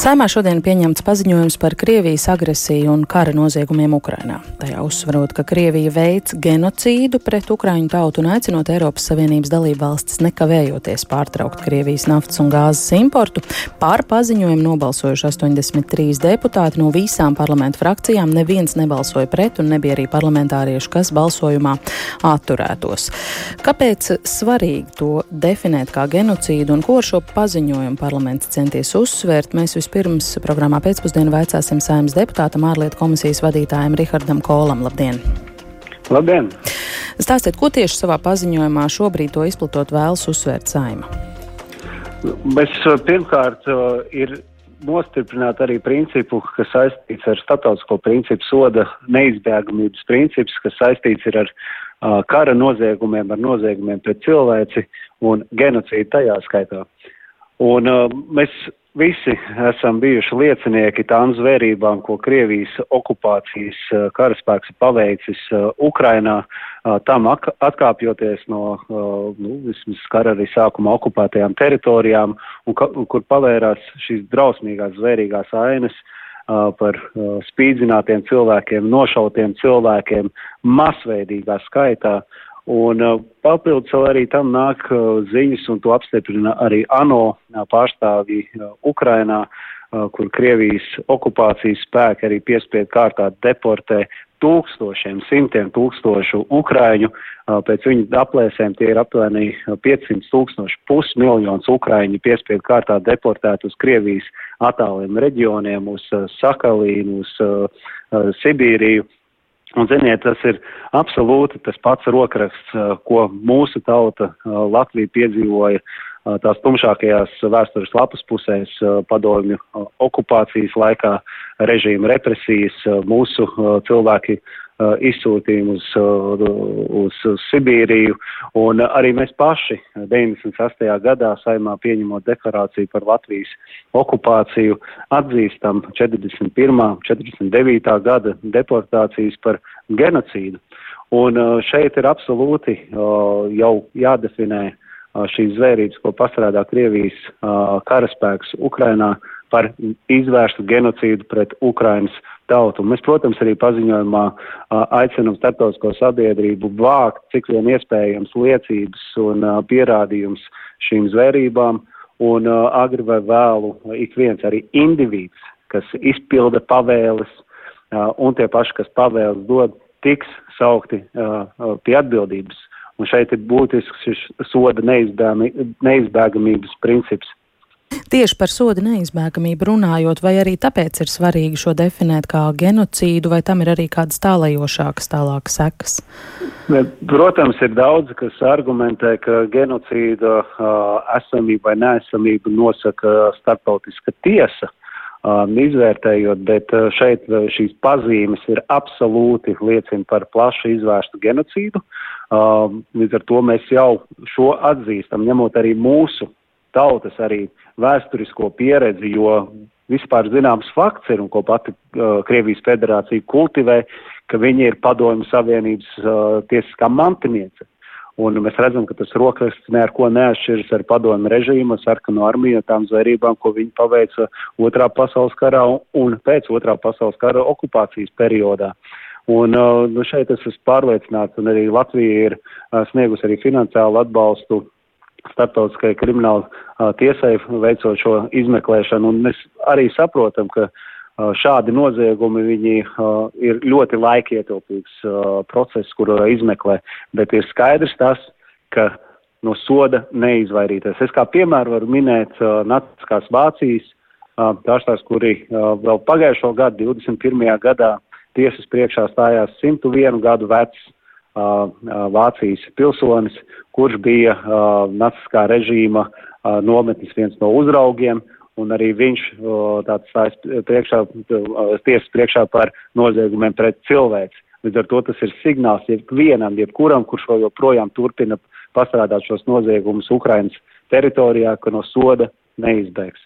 Saimā šodien pieņemts paziņojums par Krievijas agresiju un kara noziegumiem Ukrainā. Tajā uzsverot, ka Krievija veids genocīdu pret Ukraiņu tautu un aicinot Eiropas Savienības dalību valstis nekavējoties pārtraukt Krievijas naftas un gāzes importu. Pār paziņojumu nobalsojuši 83 deputāti no visām parlamentu frakcijām. Neviens nebalsoja pret un nebija arī parlamentārieši, kas balsojumā atturētos. Kāpēc svarīgi to definēt kā genocīdu un ko ar šo paziņojumu parlaments centies uzsvērt? Mēs vispirms programmā pēcpusdienā vaicāsim saimnes deputātam ārlietu komisijas vadītājiem Rihardam Kolam. Labdien! Labdien! Stāstiet, ko tieši savā paziņojumā šobrīd to izplatot vēlas uzsvērt saima? Mēs pirmkārt ir nostiprināt arī principu, kas saistīts ar starptautisko principu soda neizbēgamības princips, kas saistīts ir ar uh, kara noziegumiem, ar noziegumiem pret cilvēci un genocīdu tajā skaitā. Un uh, mēs Visi esam bijuši liecinieki tām zvērībām, ko Krievijas okupācijas eh, karaspēks paveicis eh, Ukrainā, eh, tam atkāpjoties no, nu, vismaz kara arī sākuma okupētajām teritorijām, un kur pavērās šīs drausmīgās zvērīgās ainas par spīdzinātiem cilvēkiem, nošautiem cilvēkiem masveidīgā skaitā. Un uh, papildus vēl arī tam nāk uh, ziņas, un to apstiprina arī ANO uh, pārstāvji Ukrainā, kur Krievijas okupācijas spēki arī piespiedu kārtā deportē tūkstošiem, simtiem tūkstošu Ukraiņu. Pēc viņu aplēsēm tie ir aptuveni 500 tūkstoši pusmiljons Ukraiņu piespiedu kārtā deportēt uz Krievijas attāliem reģioniem, uz Sakalīnu, uz Sibīriju. Un, ziniet, tas ir absolūti tas pats rokraksts, ko mūsu tauta Latvija piedzīvoja tās tumšākajās vēstures lapas pusēs padomju okupācijas laikā, režīma represijas, mūsu cilvēki Uh, izsūtījumu uz, uh, uz, uz Sibīriju, un arī mēs paši 98. gadā saimā pieņemot deklarāciju par Latvijas okupāciju atzīstam 41. 49. gada deportācijas par genocīdu. Un uh, šeit ir absolūti jau jādefinē šīs zvērības, ko pastrādā Krievijas karaspēks Ukrainā par izvērstu genocīdu pret Ukrainas tautu. Mēs, protams, arī paziņojumā aicinam starptautisko sabiedrību vākt cik vien iespējams liecības un pierādījums šīm zvērībām, un agri vai vēlu ik viens arī indivīds, kas izpilda pavēles, un tie paši, kas pavēles dod, tiks saukti pie atbildības. Un šeit ir būtisks šis soda neizbēgamības princips. Tieši par soda neizbēgamību runājot, vai arī tāpēc ir svarīgi šo definēt kā genocīdu, vai tam ir arī kādas tālajošākas tālākas sekas? Protams, ir daudz, kas argumentē, ka genocīda uh, esamība vai neesamība nosaka starptautiska tiesa. Um, izvērtējot, bet uh, šeit šīs pazīmes ir absolūti liecina par plašu izvērstu genocīdu. Um, līdz ar to mēs jau šo atzīstam, ņemot arī mūsu tautas arī vēsturisko pieredzi, jo vispār zināms fakts ir un ko pati uh, Krievijas federācija kultivē, ka viņi ir padomju savienības uh, tiesiskā mantiniece. Un mēs redzam, ka tas rokraksts neko neatšķiras ar padomu režīmu, sarkano armiju, tām zvērībām, ko viņi paveica otrā pasaules karā un pēc otrā pasaules kara okupācijas periodā. Un uh, nu šeit es esmu pārliecināts, un arī Latvija ir uh, sniegusi arī finansiālu atbalstu starptautiskajai krimināla uh, tiesai veicot šo izmeklēšanu. Un mēs arī saprotam, ka šādi noziegumi viņi ir ļoti laikietilpīgs process, kuru izmeklē, bet ir skaidrs tas, ka no soda neizvairīties. Es kā piemēru varu minēt Naciskās Vācijas ārstās, kuri vēl pagājušo gadu, 21. gadā, tiesas priekšā stājās 101 gadu vecs Vācijas pilsonis, kurš bija naciskā režīma nometnes viens no uzraugiem, un arī viņš tāds stājas priekšā, tiesas priekšā par noziegumiem pret cilvēci. Līdz ar to tas ir signāls jebvienam, jebkuram, kurš vēl joprojām turpina pastrādāt šos noziegumus Ukrainas teritorijā, ka no soda neizbēgs.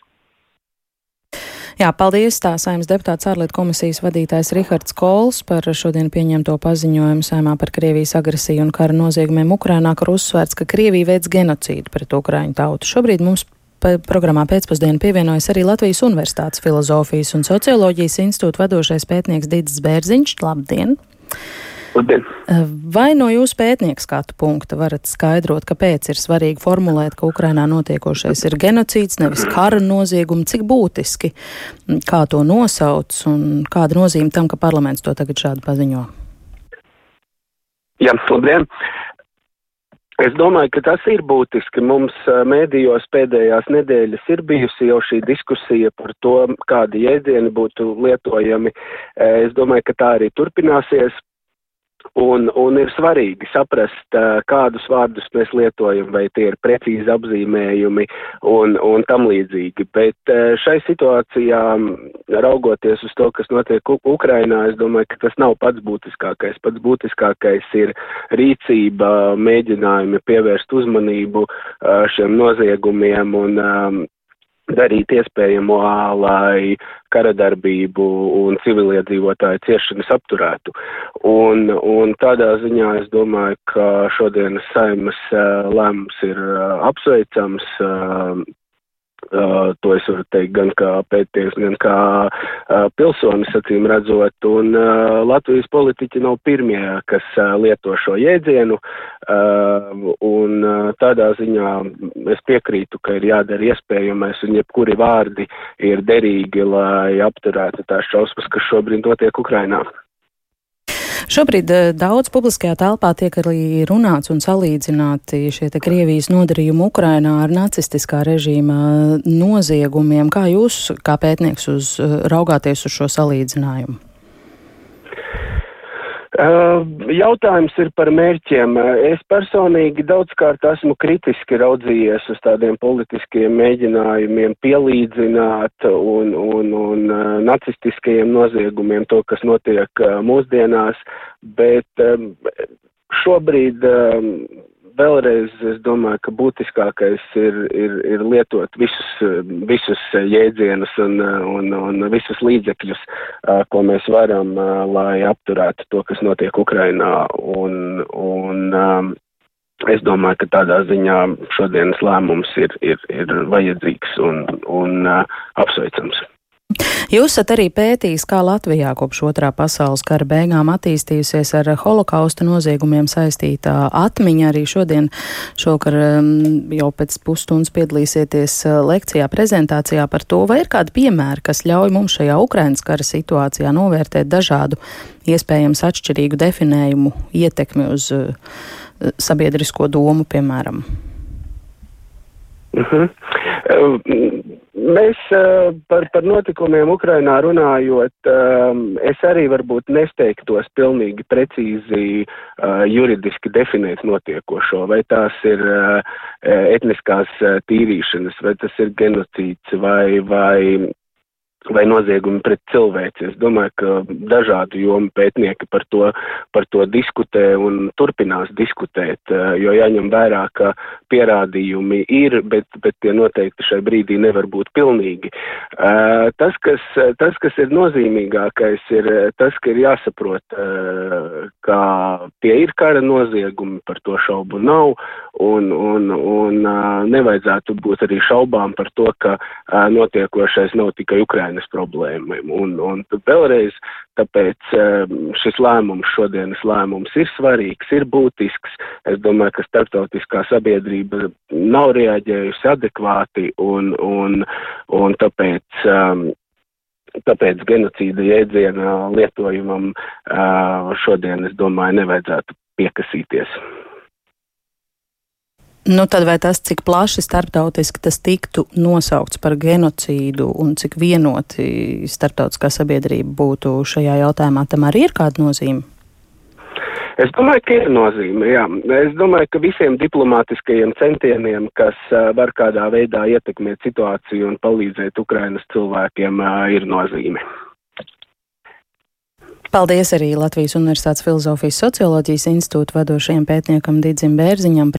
Jā, paldies tā saimnes deputāts ārlietu komisijas vadītājs Rihards Kols par šodien pieņemto paziņojumu saimā par Krievijas agresiju un kara noziegumiem Ukrainā, kur uzsvērts, ka Krievija veids genocīdu pret Ukraiņu tautu. Šobrīd mums programmā pēcpusdienā pievienojas arī Latvijas Universitātes filozofijas un socioloģijas institūta vadošais pētnieks Dīdzis Bērziņš. Labdien! Labdien. Vai no jūsu pētnieka skatu punkta varat skaidrot, kāpēc ir svarīgi formulēt, ka Ukrainā notiekošais ir genocīds, nevis kara noziegumi, cik būtiski, kā to nosauc un kāda nozīme tam, ka parlaments to tagad šādi paziņo? Jā, labdien! Es domāju, ka tas ir būtiski. Mums mēdījos pēdējās nedēļas ir bijusi jau šī diskusija par to, kādi jēdzieni būtu lietojami. Es domāju, ka tā arī turpināsies. Un, un ir svarīgi saprast, kādus vārdus mēs lietojam, vai tie ir precīzi apzīmējumi un, un tam līdzīgi. Bet šai situācijā, raugoties uz to, kas notiek Ukrainā, es domāju, ka tas nav pats būtiskākais. Pats būtiskākais ir rīcība, mēģinājumi pievērst uzmanību šiem noziegumiem un darīt iespējamo, lai karadarbību un civiliedzīvotāju ciešanas apturētu. Un, un tādā ziņā es domāju, ka šodienas saimas lēmums ir apsveicams. Uh, to es varu teikt gan kā pētījums, gan kā uh, pilsonis, acīm redzot, un uh, Latvijas politiķi nav pirmie, kas lieto šo jēdzienu, un tādā ziņā es piekrītu, ka ir jādara iespējamais, un jebkuri vārdi ir derīgi, lai apturētu tās šausmas, kas šobrīd notiek Ukrainā. Šobrīd eh, daudz publiskajā telpā tiek arī runāts un salīdzināti šie te Krievijas nodarījumi Ukrainā ar nacistiskā režīma noziegumiem. Kā jūs, kā pētnieks, uz, eh, raugāties uz šo salīdzinājumu? Jautājums ir par mērķiem. Es personīgi daudzkārt esmu kritiski raudzījies uz tādiem politiskiem mēģinājumiem pielīdzināt un, un, un nacistiskajiem noziegumiem to, kas notiek mūsdienās, bet šobrīd vēlreiz es domāju, ka būtiskākais ir, ir, ir lietot visus, visus jēdzienus un, un, un visus līdzekļus, ko mēs varam, lai apturētu to, kas notiek Ukrainā. Un, un, Es domāju, ka tādā ziņā šodienas lēmums ir, ir, ir vajadzīgs un, un uh, apsveicams. Jūs esat arī pētījis, kā Latvijā kopš otrā pasaules kara beigām attīstījusies ar holokausta noziegumiem saistītā atmiņa. Arī šodien šokar um, jau pēc pusstundas piedalīsieties uh, lekcijā, prezentācijā par to, vai ir kādi piemēri, kas ļauj mums šajā Ukrainas kara situācijā novērtēt dažādu iespējams atšķirīgu definējumu ietekmi uz uh, sabiedrisko domu, piemēram. Uh -huh. Mēs par, par notikumiem Ukrainā runājot, es arī varbūt nesteigtos pilnīgi precīzi juridiski definēt notiekošo, vai tās ir etniskās tīrīšanas, vai tas ir genocīds, vai, vai vai noziegumi pret cilvēci. Es domāju, ka dažādu jomu pētnieki par to, par to diskutē un turpinās diskutēt, eh, jo jāņem vērā, ka pierādījumi ir, bet, bet tie noteikti šai brīdī nevar būt pilnīgi. Eh, tas, kas, tas, kas ir nozīmīgākais, ir tas, ka ir jāsaprot, eh, ka tie ir kara noziegumi, par to šaubu nav, un, un, un nevajadzētu būt arī šaubām par to, ka notiekošais nav tikai Ukraina Ukrainas problēmām. Un, un vēlreiz, tāpēc um, šis lēmums, šodienas lēmums ir svarīgs, ir būtisks. Es domāju, ka starptautiskā sabiedrība nav reaģējusi adekvāti un, un, un tāpēc. Um, Tāpēc genocīda jēdziena lietojumam uh, šodien, es domāju, nevajadzētu piekasīties. Nu, tad vai tas, cik plaši starptautiski tas tiktu nosaukts par genocīdu un cik vienoti starptautiskā sabiedrība būtu šajā jautājumā, tam arī ir kāda nozīme? Es domāju, ka ir nozīme, jā. Es domāju, ka visiem diplomātiskajiem centieniem, kas uh, var kādā veidā ietekmēt situāciju un palīdzēt Ukrainas cilvēkiem, uh, ir nozīme. Paldies arī Latvijas Universitātes Filozofijas socioloģijas institūta vadošajam pētniekam Didzim Bērziņam.